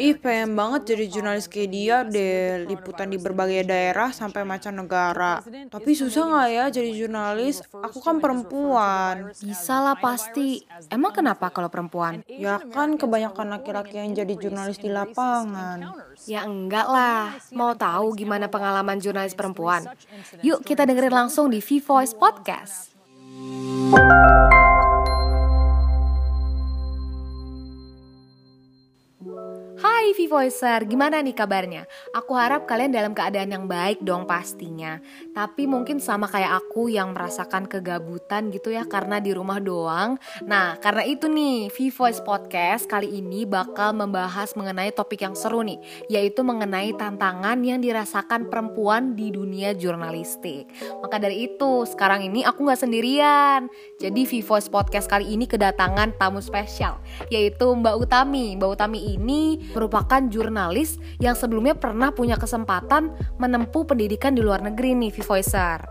Ih, pengen banget jadi jurnalis kayak dia deh, liputan di berbagai daerah sampai mancanegara. Tapi susah nggak ya jadi jurnalis? Aku kan perempuan. Bisa lah pasti. Emang kenapa kalau perempuan? Ya kan kebanyakan laki-laki yang jadi jurnalis di lapangan. Ya enggak lah. Mau tahu gimana pengalaman jurnalis perempuan? Yuk kita dengerin langsung di V-Voice Podcast. Hi. Hai V-Voicer, gimana nih kabarnya? Aku harap kalian dalam keadaan yang baik dong pastinya. Tapi mungkin sama kayak aku yang merasakan kegabutan gitu ya karena di rumah doang. Nah karena itu nih V-Voice Podcast kali ini bakal membahas mengenai topik yang seru nih Yaitu mengenai tantangan yang dirasakan perempuan di dunia jurnalistik. Maka dari itu sekarang ini aku gak sendirian. Jadi V-Voice Podcast kali ini kedatangan tamu spesial Yaitu Mbak Utami. Mbak Utami ini merupakan jurnalis yang sebelumnya pernah punya kesempatan menempuh pendidikan di luar negeri nih, Vivoicer.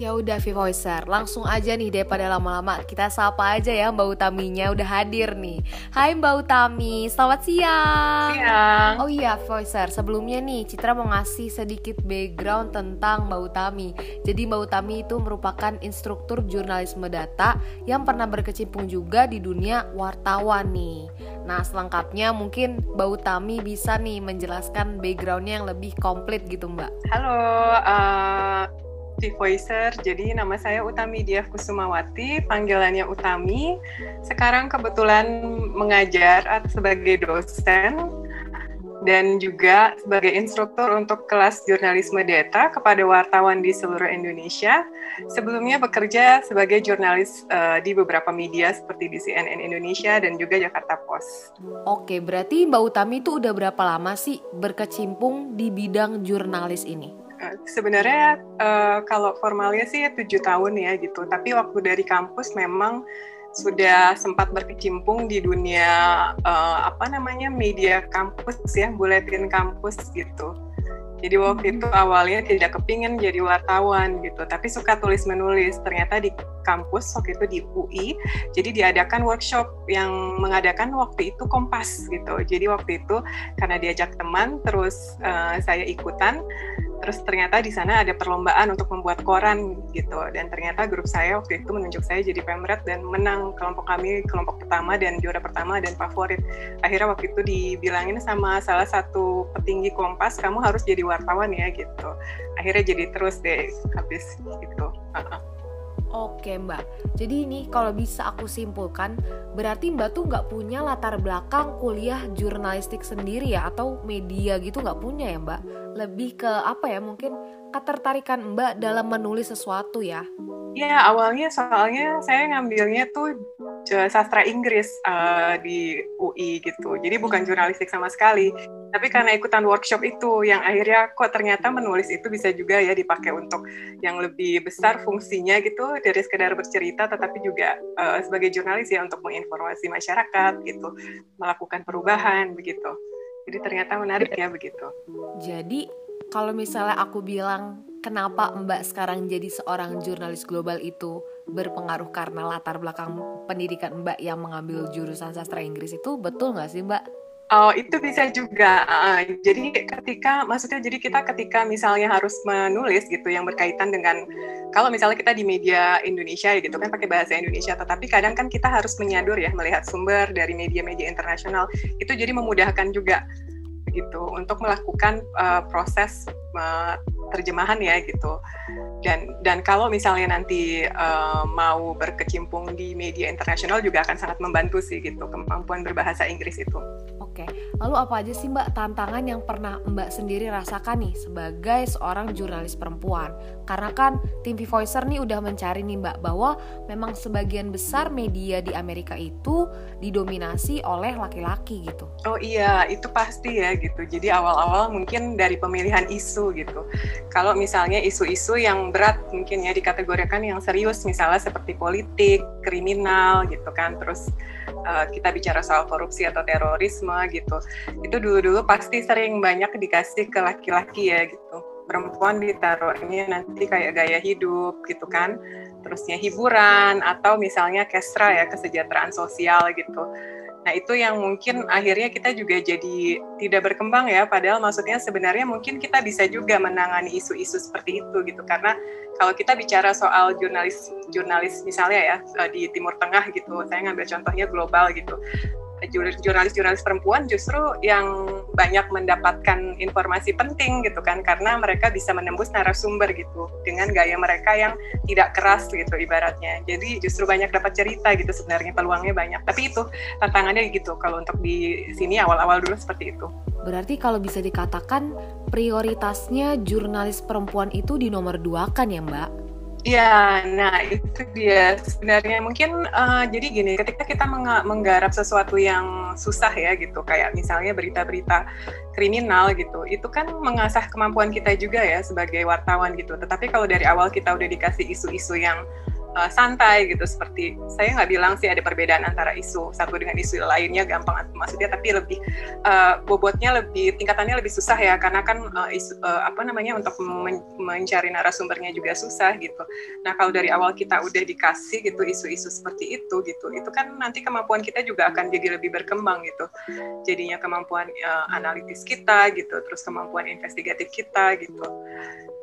Ya udah Vivoicer, langsung aja nih daripada lama-lama kita sapa aja ya Mbak Utaminya udah hadir nih. Hai Mbak Utami, selamat siang. Siang. Oh iya Vivoicer, sebelumnya nih Citra mau ngasih sedikit background tentang Mbak Utami. Jadi Mbak Utami itu merupakan instruktur jurnalisme data yang pernah berkecimpung juga di dunia wartawan nih. Nah selengkapnya mungkin Mbak Utami bisa nih menjelaskan backgroundnya yang lebih komplit gitu Mbak. Halo, uh, Voicer. Jadi nama saya Utami Diah Kusumawati, panggilannya Utami. Sekarang kebetulan mengajar sebagai dosen dan juga sebagai instruktur untuk kelas jurnalisme data kepada wartawan di seluruh Indonesia. Sebelumnya bekerja sebagai jurnalis uh, di beberapa media seperti di CNN Indonesia dan juga Jakarta Post. Oke, berarti Mbak Utami itu udah berapa lama sih berkecimpung di bidang jurnalis ini? sebenarnya uh, kalau formalnya sih tujuh tahun ya gitu tapi waktu dari kampus memang sudah sempat berkecimpung di dunia uh, apa namanya media kampus ya buletin kampus gitu. Jadi waktu itu awalnya tidak kepingin jadi wartawan gitu tapi suka tulis menulis ternyata di kampus waktu itu di UI jadi diadakan workshop yang mengadakan waktu itu Kompas gitu. Jadi waktu itu karena diajak teman terus uh, saya ikutan terus ternyata di sana ada perlombaan untuk membuat koran gitu. Dan ternyata grup saya waktu itu menunjuk saya jadi pemret dan menang kelompok kami kelompok pertama dan juara pertama dan favorit. Akhirnya waktu itu dibilangin sama salah satu petinggi Kompas kamu harus jadi wartawan ya gitu. Akhirnya jadi terus deh habis itu. -uh. Oke mbak, jadi ini kalau bisa aku simpulkan Berarti mbak tuh nggak punya latar belakang kuliah jurnalistik sendiri ya? Atau media gitu nggak punya ya mbak? Lebih ke apa ya? Mungkin ketertarikan mbak dalam menulis sesuatu ya? Ya awalnya soalnya saya ngambilnya tuh sastra Inggris uh, di UI gitu. Jadi bukan jurnalistik sama sekali. Tapi karena ikutan workshop itu yang akhirnya kok ternyata menulis itu bisa juga ya dipakai untuk yang lebih besar fungsinya gitu dari sekedar bercerita tetapi juga uh, sebagai jurnalis ya untuk menginformasi masyarakat gitu, melakukan perubahan begitu. Jadi ternyata menarik ya begitu. Jadi kalau misalnya aku bilang kenapa Mbak sekarang jadi seorang jurnalis global itu berpengaruh karena latar belakang pendidikan Mbak yang mengambil jurusan sastra Inggris itu betul nggak sih Mbak? Oh itu bisa juga. Uh, jadi ketika maksudnya jadi kita ketika misalnya harus menulis gitu yang berkaitan dengan kalau misalnya kita di media Indonesia gitu kan pakai bahasa Indonesia, tetapi kadang kan kita harus menyadur ya melihat sumber dari media-media internasional itu jadi memudahkan juga gitu untuk melakukan uh, proses uh, terjemahan ya gitu dan dan kalau misalnya nanti uh, mau berkecimpung di media internasional juga akan sangat membantu sih gitu kemampuan berbahasa Inggris itu. Oke, lalu apa aja sih Mbak tantangan yang pernah Mbak sendiri rasakan nih sebagai seorang jurnalis perempuan? Karena kan tim Voicer nih udah mencari nih Mbak bahwa memang sebagian besar media di Amerika itu didominasi oleh laki-laki gitu. Oh iya, itu pasti ya gitu. Jadi awal-awal mungkin dari pemilihan isu gitu. Kalau misalnya isu-isu yang berat mungkin ya dikategorikan yang serius misalnya seperti politik, kriminal gitu kan. Terus uh, kita bicara soal korupsi atau terorisme gitu. Itu dulu-dulu pasti sering banyak dikasih ke laki-laki ya gitu perempuan ditaruhnya nanti kayak gaya hidup gitu kan terusnya hiburan atau misalnya kestra ya kesejahteraan sosial gitu. Nah, itu yang mungkin akhirnya kita juga jadi tidak berkembang ya, padahal maksudnya sebenarnya mungkin kita bisa juga menangani isu-isu seperti itu gitu. Karena kalau kita bicara soal jurnalis jurnalis misalnya ya eh, di Timur Tengah gitu, saya ngambil contohnya global gitu jurnalis-jurnalis perempuan justru yang banyak mendapatkan informasi penting gitu kan karena mereka bisa menembus narasumber gitu dengan gaya mereka yang tidak keras gitu ibaratnya. Jadi justru banyak dapat cerita gitu sebenarnya peluangnya banyak. Tapi itu tantangannya gitu kalau untuk di sini awal-awal dulu seperti itu. Berarti kalau bisa dikatakan prioritasnya jurnalis perempuan itu di nomor dua kan ya mbak Ya, nah itu dia sebenarnya mungkin uh, jadi gini, ketika kita menggarap sesuatu yang susah ya gitu, kayak misalnya berita-berita kriminal gitu, itu kan mengasah kemampuan kita juga ya sebagai wartawan gitu. Tetapi kalau dari awal kita udah dikasih isu-isu yang uh, santai gitu seperti saya nggak bilang sih ada perbedaan antara isu satu dengan isu lainnya gampang maksudnya tapi lebih uh, bobotnya lebih tingkatannya lebih susah ya karena kan uh, isu, uh, apa namanya untuk men mencari narasumbernya juga susah gitu. Nah kalau dari awal kita udah dikasih gitu isu-isu seperti itu gitu itu kan nanti kemampuan kita juga akan jadi lebih berkembang gitu. Jadinya kemampuan uh, analitis kita gitu terus kemampuan investigatif kita gitu.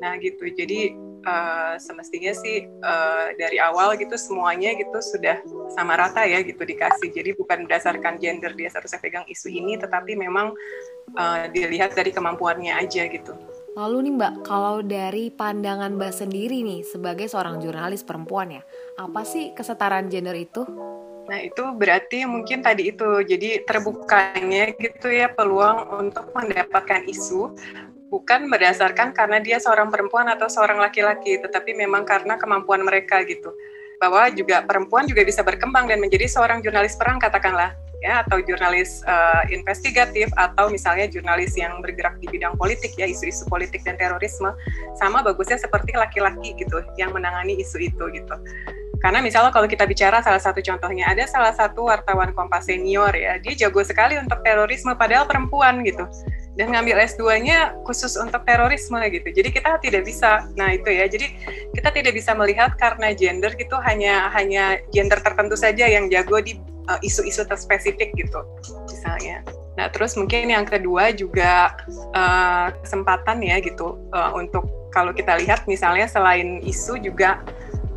Nah gitu jadi uh, semestinya sih uh, dari awal gitu semuanya gitu sudah sama rata ya gitu dikasih. Jadi bukan berdasarkan gender dia seharusnya pegang isu ini, tetapi memang uh, dilihat dari kemampuannya aja gitu. Lalu nih Mbak, kalau dari pandangan Mbak sendiri nih sebagai seorang jurnalis perempuan ya, apa sih kesetaraan gender itu? Nah itu berarti mungkin tadi itu jadi terbukanya gitu ya peluang untuk mendapatkan isu bukan berdasarkan karena dia seorang perempuan atau seorang laki-laki, tetapi memang karena kemampuan mereka gitu. Bahwa juga perempuan juga bisa berkembang dan menjadi seorang jurnalis perang katakanlah ya atau jurnalis uh, investigatif atau misalnya jurnalis yang bergerak di bidang politik ya isu-isu politik dan terorisme sama bagusnya seperti laki-laki gitu yang menangani isu itu gitu. Karena misalnya kalau kita bicara salah satu contohnya ada salah satu wartawan Kompas senior ya, dia jago sekali untuk terorisme padahal perempuan gitu dan ngambil S2-nya khusus untuk terorisme gitu. Jadi kita tidak bisa. Nah, itu ya. Jadi kita tidak bisa melihat karena gender gitu hanya hanya gender tertentu saja yang jago di uh, isu-isu terspesifik gitu misalnya. Nah, terus mungkin yang kedua juga uh, kesempatan ya gitu uh, untuk kalau kita lihat misalnya selain isu juga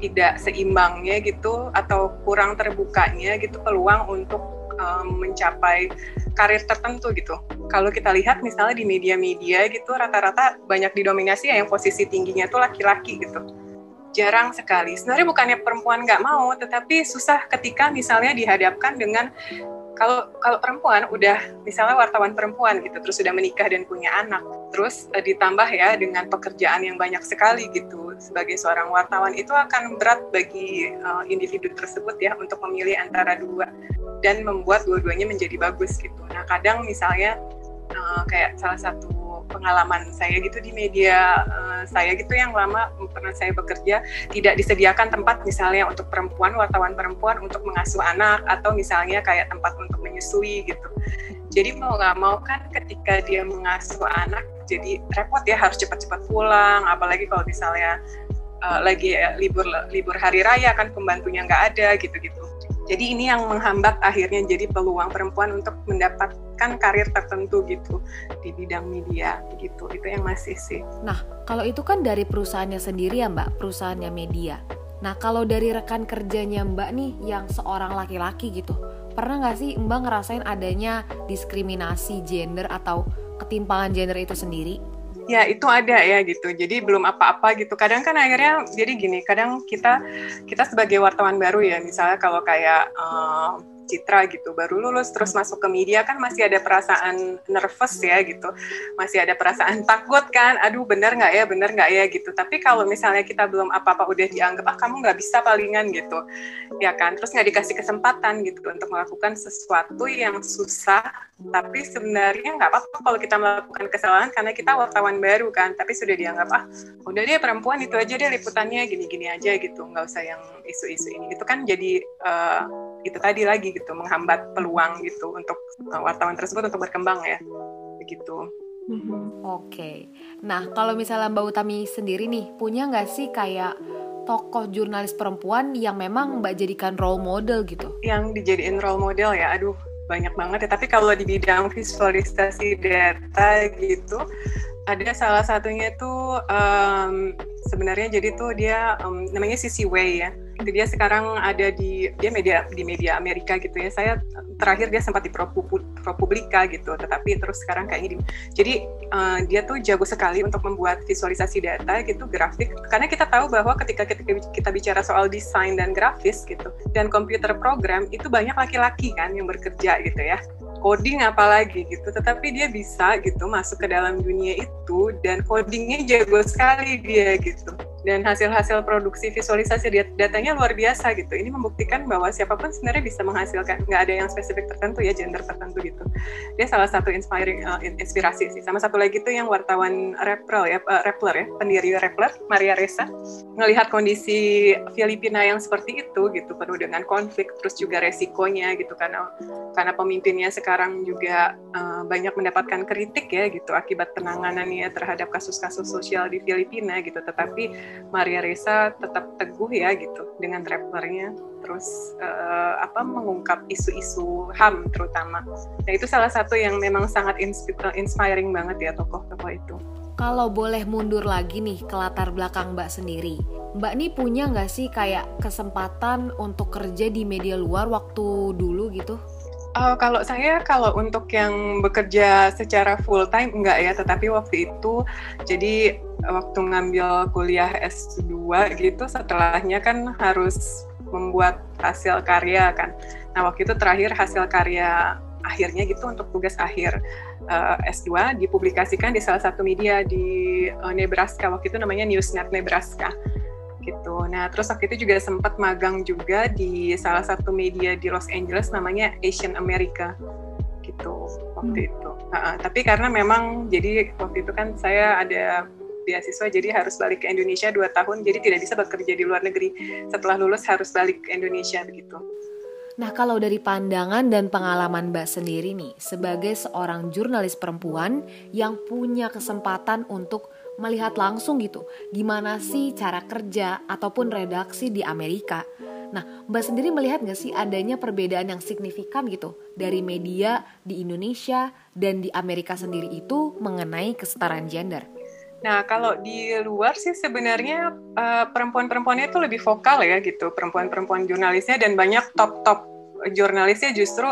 tidak seimbangnya gitu atau kurang terbukanya gitu peluang untuk um, mencapai karir tertentu gitu. Kalau kita lihat misalnya di media-media gitu rata-rata banyak didominasi ya yang posisi tingginya itu laki-laki gitu. Jarang sekali. Sebenarnya bukannya perempuan nggak mau, tetapi susah ketika misalnya dihadapkan dengan kalau kalau perempuan udah misalnya wartawan perempuan gitu terus sudah menikah dan punya anak terus uh, ditambah ya dengan pekerjaan yang banyak sekali gitu sebagai seorang wartawan itu akan berat bagi uh, individu tersebut ya untuk memilih antara dua dan membuat dua-duanya menjadi bagus gitu. Nah kadang misalnya uh, kayak salah satu pengalaman saya gitu di media uh, saya gitu yang lama pernah saya bekerja tidak disediakan tempat misalnya untuk perempuan wartawan perempuan untuk mengasuh anak atau misalnya kayak tempat untuk menyusui gitu. Jadi mau nggak mau kan ketika dia mengasuh anak jadi repot ya harus cepat-cepat pulang apalagi kalau misalnya uh, lagi ya, libur libur hari raya kan pembantunya nggak ada gitu-gitu jadi ini yang menghambat akhirnya jadi peluang perempuan untuk mendapatkan karir tertentu gitu di bidang media gitu. Itu yang masih sih. Nah, kalau itu kan dari perusahaannya sendiri ya Mbak, perusahaannya media. Nah, kalau dari rekan kerjanya Mbak nih yang seorang laki-laki gitu, pernah nggak sih Mbak ngerasain adanya diskriminasi gender atau ketimpangan gender itu sendiri? Ya itu ada ya gitu. Jadi belum apa-apa gitu. Kadang kan akhirnya jadi gini kadang kita kita sebagai wartawan baru ya misalnya kalau kayak uh, Citra gitu. Baru lulus terus masuk ke media kan masih ada perasaan nervous ya gitu. Masih ada perasaan takut kan. Aduh bener nggak ya bener nggak ya gitu. Tapi kalau misalnya kita belum apa-apa udah dianggap ah kamu nggak bisa palingan gitu. Ya kan? Terus nggak dikasih kesempatan gitu untuk melakukan sesuatu yang susah tapi sebenarnya nggak apa-apa kalau kita melakukan kesalahan karena kita wartawan baru kan. Tapi sudah dianggap ah udah dia perempuan itu aja deh liputannya gini-gini aja gitu. Nggak usah yang isu-isu ini. Itu kan jadi uh, itu tadi lagi gitu menghambat peluang gitu untuk uh, wartawan tersebut untuk berkembang ya begitu. Mm-hmm. Oke, okay. nah kalau misalnya Mbak Utami sendiri nih punya nggak sih kayak tokoh jurnalis perempuan yang memang Mbak jadikan role model gitu? Yang dijadiin role model ya, aduh banyak banget ya. Tapi kalau di bidang visualisasi data gitu, ada salah satunya itu um, sebenarnya jadi tuh dia um, namanya Sisi Wei ya dia sekarang ada di dia media di media Amerika gitu ya. Saya terakhir dia sempat di ProPublica gitu. Tetapi terus sekarang kayaknya di, jadi uh, dia tuh jago sekali untuk membuat visualisasi data gitu grafik. Karena kita tahu bahwa ketika kita, kita bicara soal desain dan grafis gitu dan komputer program itu banyak laki-laki kan yang bekerja gitu ya. Coding apalagi gitu. Tetapi dia bisa gitu masuk ke dalam dunia itu dan codingnya jago sekali dia gitu dan hasil-hasil produksi visualisasi datanya luar biasa gitu. Ini membuktikan bahwa siapa pun sebenarnya bisa menghasilkan, nggak ada yang spesifik tertentu ya gender tertentu gitu. Dia salah satu inspiring uh, inspirasi sih. Sama satu lagi tuh yang wartawan Rappler ya, uh, Rappler ya, pendiri Rappler, Maria Ressa, ngelihat kondisi Filipina yang seperti itu gitu, penuh dengan konflik, terus juga resikonya gitu karena karena pemimpinnya sekarang juga uh, banyak mendapatkan kritik ya gitu akibat penanganannya terhadap kasus-kasus sosial di Filipina gitu. Tetapi Maria Reza tetap teguh ya gitu dengan travelernya terus uh, apa mengungkap isu-isu HAM terutama. Nah itu salah satu yang memang sangat inspiring banget ya tokoh-tokoh itu. Kalau boleh mundur lagi nih ke latar belakang Mbak sendiri, Mbak nih punya nggak sih kayak kesempatan untuk kerja di media luar waktu dulu gitu? Uh, kalau saya kalau untuk yang bekerja secara full time enggak ya, tetapi waktu itu jadi waktu ngambil kuliah S2 gitu setelahnya kan harus membuat hasil karya kan. Nah, waktu itu terakhir hasil karya akhirnya gitu untuk tugas akhir uh, eh, S2 dipublikasikan di salah satu media di uh, Nebraska. Waktu itu namanya Newsnet Nebraska gitu. Nah, terus waktu itu juga sempat magang juga di salah satu media di Los Angeles namanya Asian America gitu waktu hmm. itu. Uh, tapi karena memang jadi waktu itu kan saya ada beasiswa jadi harus balik ke Indonesia dua tahun jadi tidak bisa bekerja di luar negeri setelah lulus harus balik ke Indonesia begitu. Nah, kalau dari pandangan dan pengalaman Mbak sendiri nih, sebagai seorang jurnalis perempuan yang punya kesempatan untuk melihat langsung gitu gimana sih cara kerja ataupun redaksi di Amerika. Nah, Mbak sendiri melihat nggak sih adanya perbedaan yang signifikan gitu dari media di Indonesia dan di Amerika sendiri itu mengenai kesetaraan gender? Nah, kalau di luar sih sebenarnya uh, perempuan-perempuannya itu lebih vokal ya gitu, perempuan-perempuan jurnalisnya dan banyak top-top jurnalisnya justru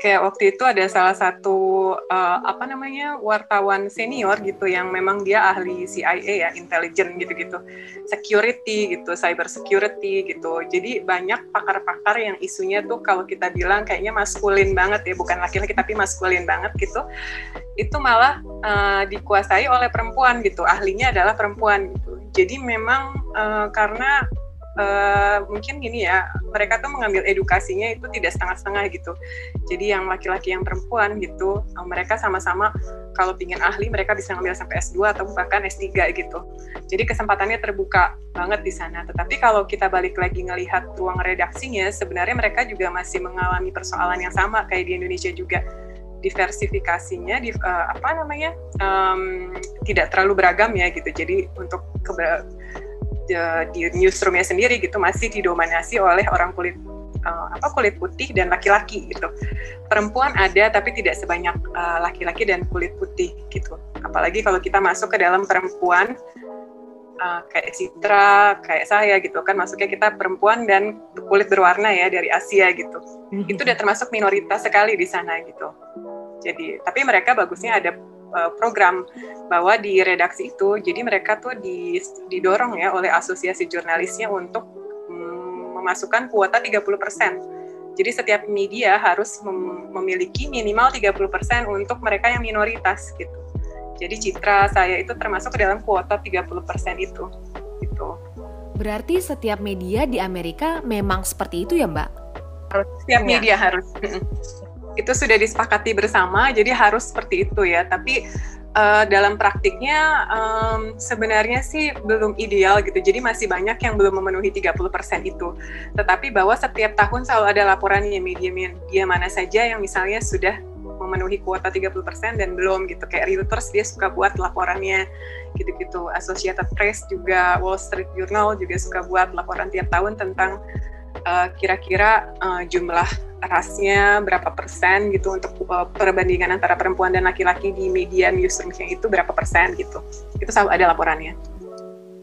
kayak waktu itu ada salah satu uh, apa namanya wartawan senior gitu yang memang dia ahli CIA ya intelijen gitu-gitu security gitu cyber security gitu. Jadi banyak pakar-pakar yang isunya tuh kalau kita bilang kayaknya maskulin banget ya bukan laki-laki tapi maskulin banget gitu itu malah uh, dikuasai oleh perempuan gitu ahlinya adalah perempuan gitu. Jadi memang uh, karena uh, mungkin gini ya mereka tuh mengambil edukasinya itu tidak setengah-setengah gitu. Jadi yang laki-laki yang perempuan gitu uh, mereka sama-sama kalau pingin ahli mereka bisa ngambil sampai S2 atau bahkan S3 gitu. Jadi kesempatannya terbuka banget di sana. Tetapi kalau kita balik lagi ngelihat ruang redaksinya sebenarnya mereka juga masih mengalami persoalan yang sama kayak di Indonesia juga. Diversifikasinya di uh, apa namanya um, tidak terlalu beragam ya gitu. Jadi untuk di newsroomnya sendiri gitu masih didominasi oleh orang kulit uh, apa kulit putih dan laki-laki gitu. Perempuan ada tapi tidak sebanyak eh, laki-laki uh, dan kulit putih gitu. Apalagi kalau kita masuk ke dalam perempuan uh, kayak Citra, kayak saya gitu kan masuknya kita perempuan dan kulit berwarna ya dari Asia gitu. Mm-hmm. Itu udah termasuk minoritas sekali di sana gitu. Jadi tapi mereka bagusnya ada uh, program bahwa di redaksi itu jadi mereka tuh didorong ya oleh asosiasi jurnalisnya untuk mm, memasukkan kuota 30%. Jadi setiap media harus mem memiliki minimal 30% untuk mereka yang minoritas gitu. Jadi citra saya itu termasuk ke dalam kuota 30% itu. Gitu. Berarti setiap media di Amerika memang seperti itu ya, Mbak? Setiap ya. media harus itu sudah disepakati bersama jadi harus seperti itu ya tapi uh, dalam praktiknya um, sebenarnya sih belum ideal gitu jadi masih banyak yang belum memenuhi 30% itu tetapi bahwa setiap tahun selalu ada laporannya media-media mana saja yang misalnya sudah memenuhi kuota 30% dan belum gitu. Kayak Reuters dia suka buat laporannya gitu-gitu. Associated Press juga, Wall Street Journal juga suka buat laporan tiap tahun tentang uh, kira-kira uh, jumlah rasnya berapa persen gitu untuk uh, perbandingan antara perempuan dan laki-laki di media newsroomnya itu berapa persen gitu. Itu selalu ada laporannya.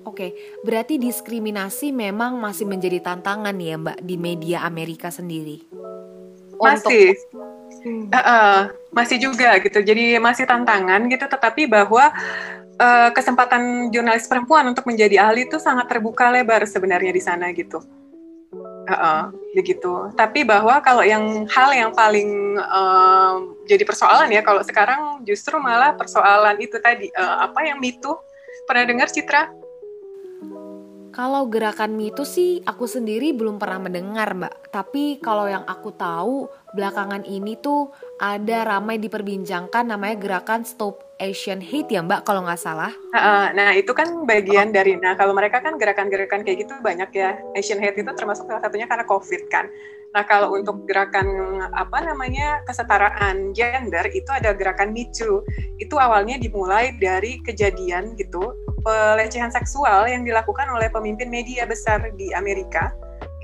Oke, berarti diskriminasi memang masih menjadi tantangan ya Mbak di media Amerika sendiri. Masih, uh, uh, masih juga gitu. Jadi masih tantangan gitu, tetapi bahwa uh, kesempatan jurnalis perempuan untuk menjadi ahli itu sangat terbuka lebar sebenarnya di sana gitu. Begitu. Tapi bahwa kalau yang hal yang paling uh, jadi persoalan ya, kalau sekarang justru malah persoalan itu tadi uh, apa yang mitu pernah dengar Citra? Kalau gerakan Me sih aku sendiri belum pernah mendengar mbak. Tapi kalau yang aku tahu belakangan ini tuh ada ramai diperbincangkan namanya gerakan Stop Asian Hate ya mbak kalau nggak salah. Nah itu kan bagian dari, nah kalau mereka kan gerakan-gerakan kayak gitu banyak ya. Asian Hate itu termasuk salah satunya karena COVID kan. Nah kalau untuk gerakan apa namanya kesetaraan gender itu ada gerakan Too. Itu awalnya dimulai dari kejadian gitu pelecehan seksual yang dilakukan oleh pemimpin media besar di Amerika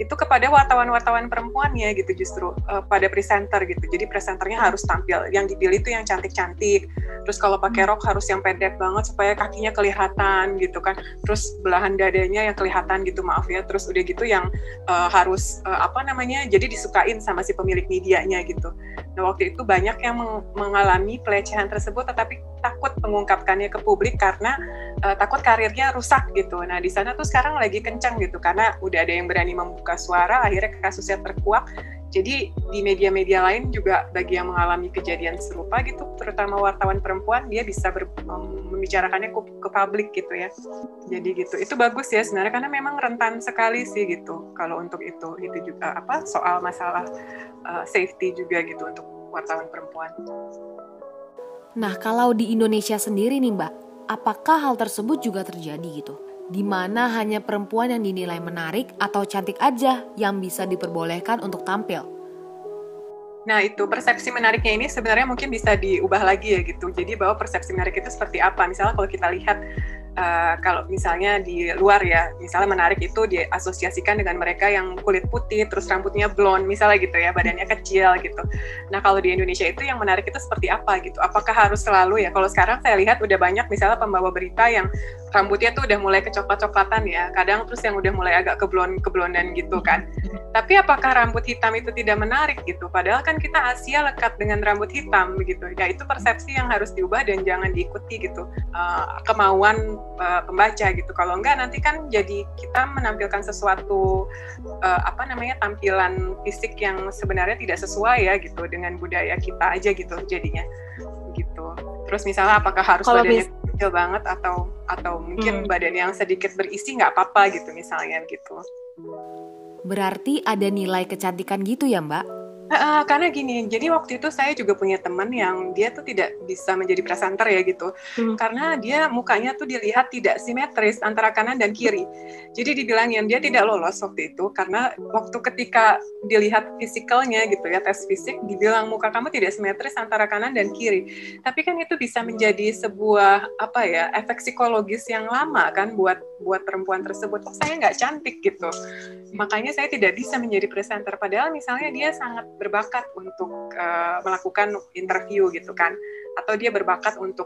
itu kepada wartawan-wartawan perempuannya gitu justru uh, pada presenter gitu. Jadi presenternya harus tampil. Yang dipilih itu yang cantik-cantik. Terus kalau pakai rok harus yang pendek banget supaya kakinya kelihatan gitu kan. Terus belahan dadanya yang kelihatan gitu maaf ya. Terus udah gitu yang uh, harus uh, apa namanya jadi disukain sama si pemilik medianya gitu. Nah waktu itu banyak yang meng mengalami pelecehan tersebut tetapi takut mengungkapkannya ke publik karena uh, takut karirnya rusak gitu. Nah di sana tuh sekarang lagi kencang gitu karena udah ada yang berani membuka suara, akhirnya kasusnya terkuak. Jadi di media-media lain juga bagi yang mengalami kejadian serupa gitu, terutama wartawan perempuan, dia bisa ber, membicarakannya ke, ke publik gitu ya. Jadi gitu, itu bagus ya sebenarnya karena memang rentan sekali sih gitu. Kalau untuk itu, itu juga apa soal masalah uh, safety juga gitu untuk wartawan perempuan. Nah, kalau di Indonesia sendiri nih, Mbak, apakah hal tersebut juga terjadi gitu? Di mana hanya perempuan yang dinilai menarik atau cantik aja yang bisa diperbolehkan untuk tampil? Nah itu persepsi menariknya ini sebenarnya mungkin bisa diubah lagi ya gitu. Jadi bahwa persepsi menarik itu seperti apa? Misalnya kalau kita lihat uh, kalau misalnya di luar ya, misalnya menarik itu diasosiasikan dengan mereka yang kulit putih, terus rambutnya blond, misalnya gitu ya, badannya kecil gitu. Nah kalau di Indonesia itu yang menarik itu seperti apa gitu? Apakah harus selalu ya? Kalau sekarang saya lihat udah banyak misalnya pembawa berita yang rambutnya tuh udah mulai kecoklat-coklatan ya, kadang terus yang udah mulai agak keblon keblondan gitu kan. Tapi apakah rambut hitam itu tidak menarik gitu? Padahal kan kita Asia lekat dengan rambut hitam begitu. Ya itu persepsi yang harus diubah dan jangan diikuti gitu. Uh, kemauan uh, pembaca gitu. Kalau enggak nanti kan jadi kita menampilkan sesuatu uh, apa namanya tampilan fisik yang sebenarnya tidak sesuai ya gitu dengan budaya kita aja gitu jadinya gitu. Terus misalnya apakah harus Kalau badannya kecil banget atau atau mungkin hmm. badan yang sedikit berisi nggak apa-apa gitu misalnya gitu. Berarti ada nilai kecantikan gitu ya Mbak? Uh, karena gini, jadi waktu itu saya juga punya teman yang dia tuh tidak bisa menjadi presenter ya gitu, hmm. karena dia mukanya tuh dilihat tidak simetris antara kanan dan kiri. Jadi dibilangin dia tidak lolos waktu itu karena waktu ketika dilihat fisikalnya gitu ya tes fisik, dibilang muka kamu tidak simetris antara kanan dan kiri. Tapi kan itu bisa menjadi sebuah apa ya efek psikologis yang lama kan buat buat perempuan tersebut. Oh saya nggak cantik gitu, makanya saya tidak bisa menjadi presenter. Padahal misalnya dia sangat berbakat untuk uh, melakukan interview gitu kan. Atau dia berbakat untuk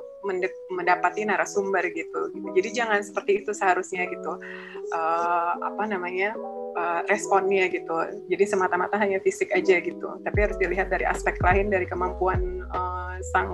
mendapati narasumber gitu, jadi jangan seperti itu seharusnya gitu. Uh, apa namanya uh, responnya gitu. Jadi semata-mata hanya fisik aja gitu. Tapi harus dilihat dari aspek lain dari kemampuan uh, sang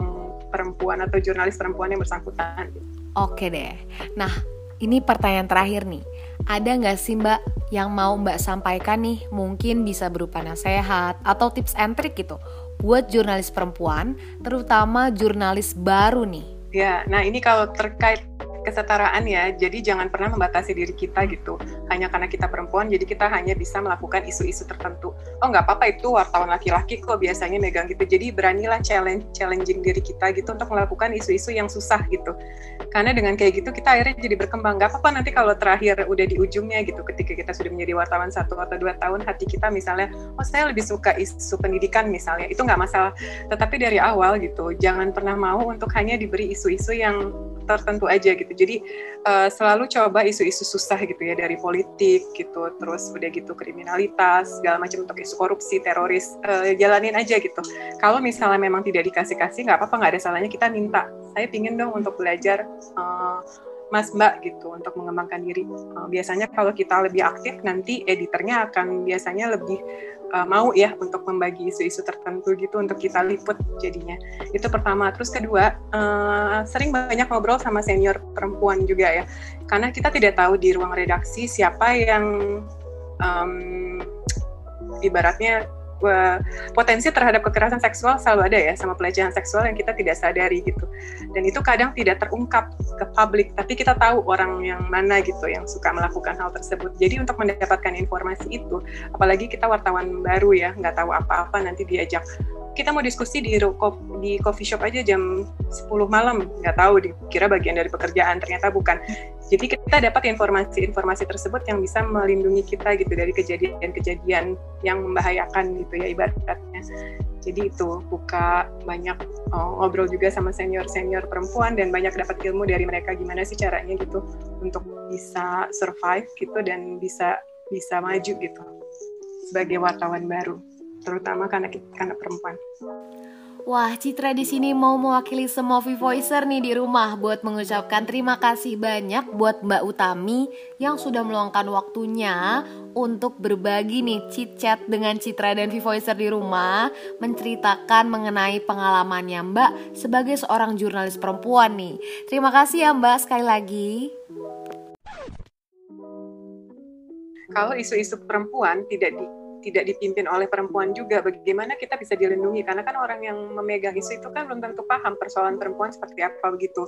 perempuan atau jurnalis perempuan yang bersangkutan. Oke deh. Nah ini pertanyaan terakhir nih ada nggak sih Mbak yang mau Mbak sampaikan nih mungkin bisa berupa nasihat atau tips and trick gitu buat jurnalis perempuan, terutama jurnalis baru nih? Ya, nah ini kalau terkait kesetaraan ya. Jadi jangan pernah membatasi diri kita gitu. Hanya karena kita perempuan, jadi kita hanya bisa melakukan isu-isu tertentu. Oh nggak apa-apa itu wartawan laki-laki kok biasanya megang gitu. Jadi beranilah challenge challenging diri kita gitu untuk melakukan isu-isu yang susah gitu. Karena dengan kayak gitu kita akhirnya jadi berkembang. Gak apa-apa nanti kalau terakhir udah di ujungnya gitu, ketika kita sudah menjadi wartawan satu atau dua tahun, hati kita misalnya, oh saya lebih suka isu pendidikan misalnya, itu nggak masalah. Tetapi dari awal gitu, jangan pernah mau untuk hanya diberi isu-isu yang tertentu aja gitu. Jadi uh, selalu coba isu-isu susah gitu ya dari politik gitu, terus udah gitu kriminalitas, segala macam untuk isu korupsi, teroris, uh, jalanin aja gitu. Kalau misalnya memang tidak dikasih-kasih, nggak apa-apa, nggak ada salahnya kita minta. Saya pingin dong untuk belajar uh, Mas Mbak gitu untuk mengembangkan diri. Uh, biasanya kalau kita lebih aktif nanti editornya akan biasanya lebih uh, mau ya untuk membagi isu-isu tertentu gitu untuk kita liput jadinya. Itu pertama. Terus kedua, uh, sering banyak ngobrol sama senior perempuan juga ya. Karena kita tidak tahu di ruang redaksi siapa yang um, ibaratnya potensi terhadap kekerasan seksual selalu ada ya sama pelecehan seksual yang kita tidak sadari gitu. Dan itu kadang tidak terungkap ke publik tapi kita tahu orang yang mana gitu yang suka melakukan hal tersebut. Jadi untuk mendapatkan informasi itu apalagi kita wartawan baru ya nggak tahu apa-apa nanti diajak. Kita mau diskusi di di coffee shop aja jam 10 malam nggak tahu dikira bagian dari pekerjaan ternyata bukan jadi kita dapat informasi-informasi tersebut yang bisa melindungi kita gitu dari kejadian-kejadian yang membahayakan gitu ya ibaratnya jadi itu buka banyak oh, ngobrol juga sama senior-senior perempuan dan banyak dapat ilmu dari mereka gimana sih caranya gitu untuk bisa survive gitu dan bisa bisa maju gitu sebagai wartawan baru terutama karena karena perempuan. Wah, Citra di sini mau mewakili semua V-Voicer nih di rumah buat mengucapkan terima kasih banyak buat Mbak Utami yang sudah meluangkan waktunya untuk berbagi nih chit-chat dengan Citra dan V-Voicer di rumah menceritakan mengenai pengalamannya Mbak sebagai seorang jurnalis perempuan nih. Terima kasih ya Mbak sekali lagi. Kalau isu-isu perempuan tidak di tidak dipimpin oleh perempuan juga, bagaimana kita bisa dilindungi? Karena kan orang yang memegang isu itu kan belum tentu paham persoalan perempuan seperti apa begitu.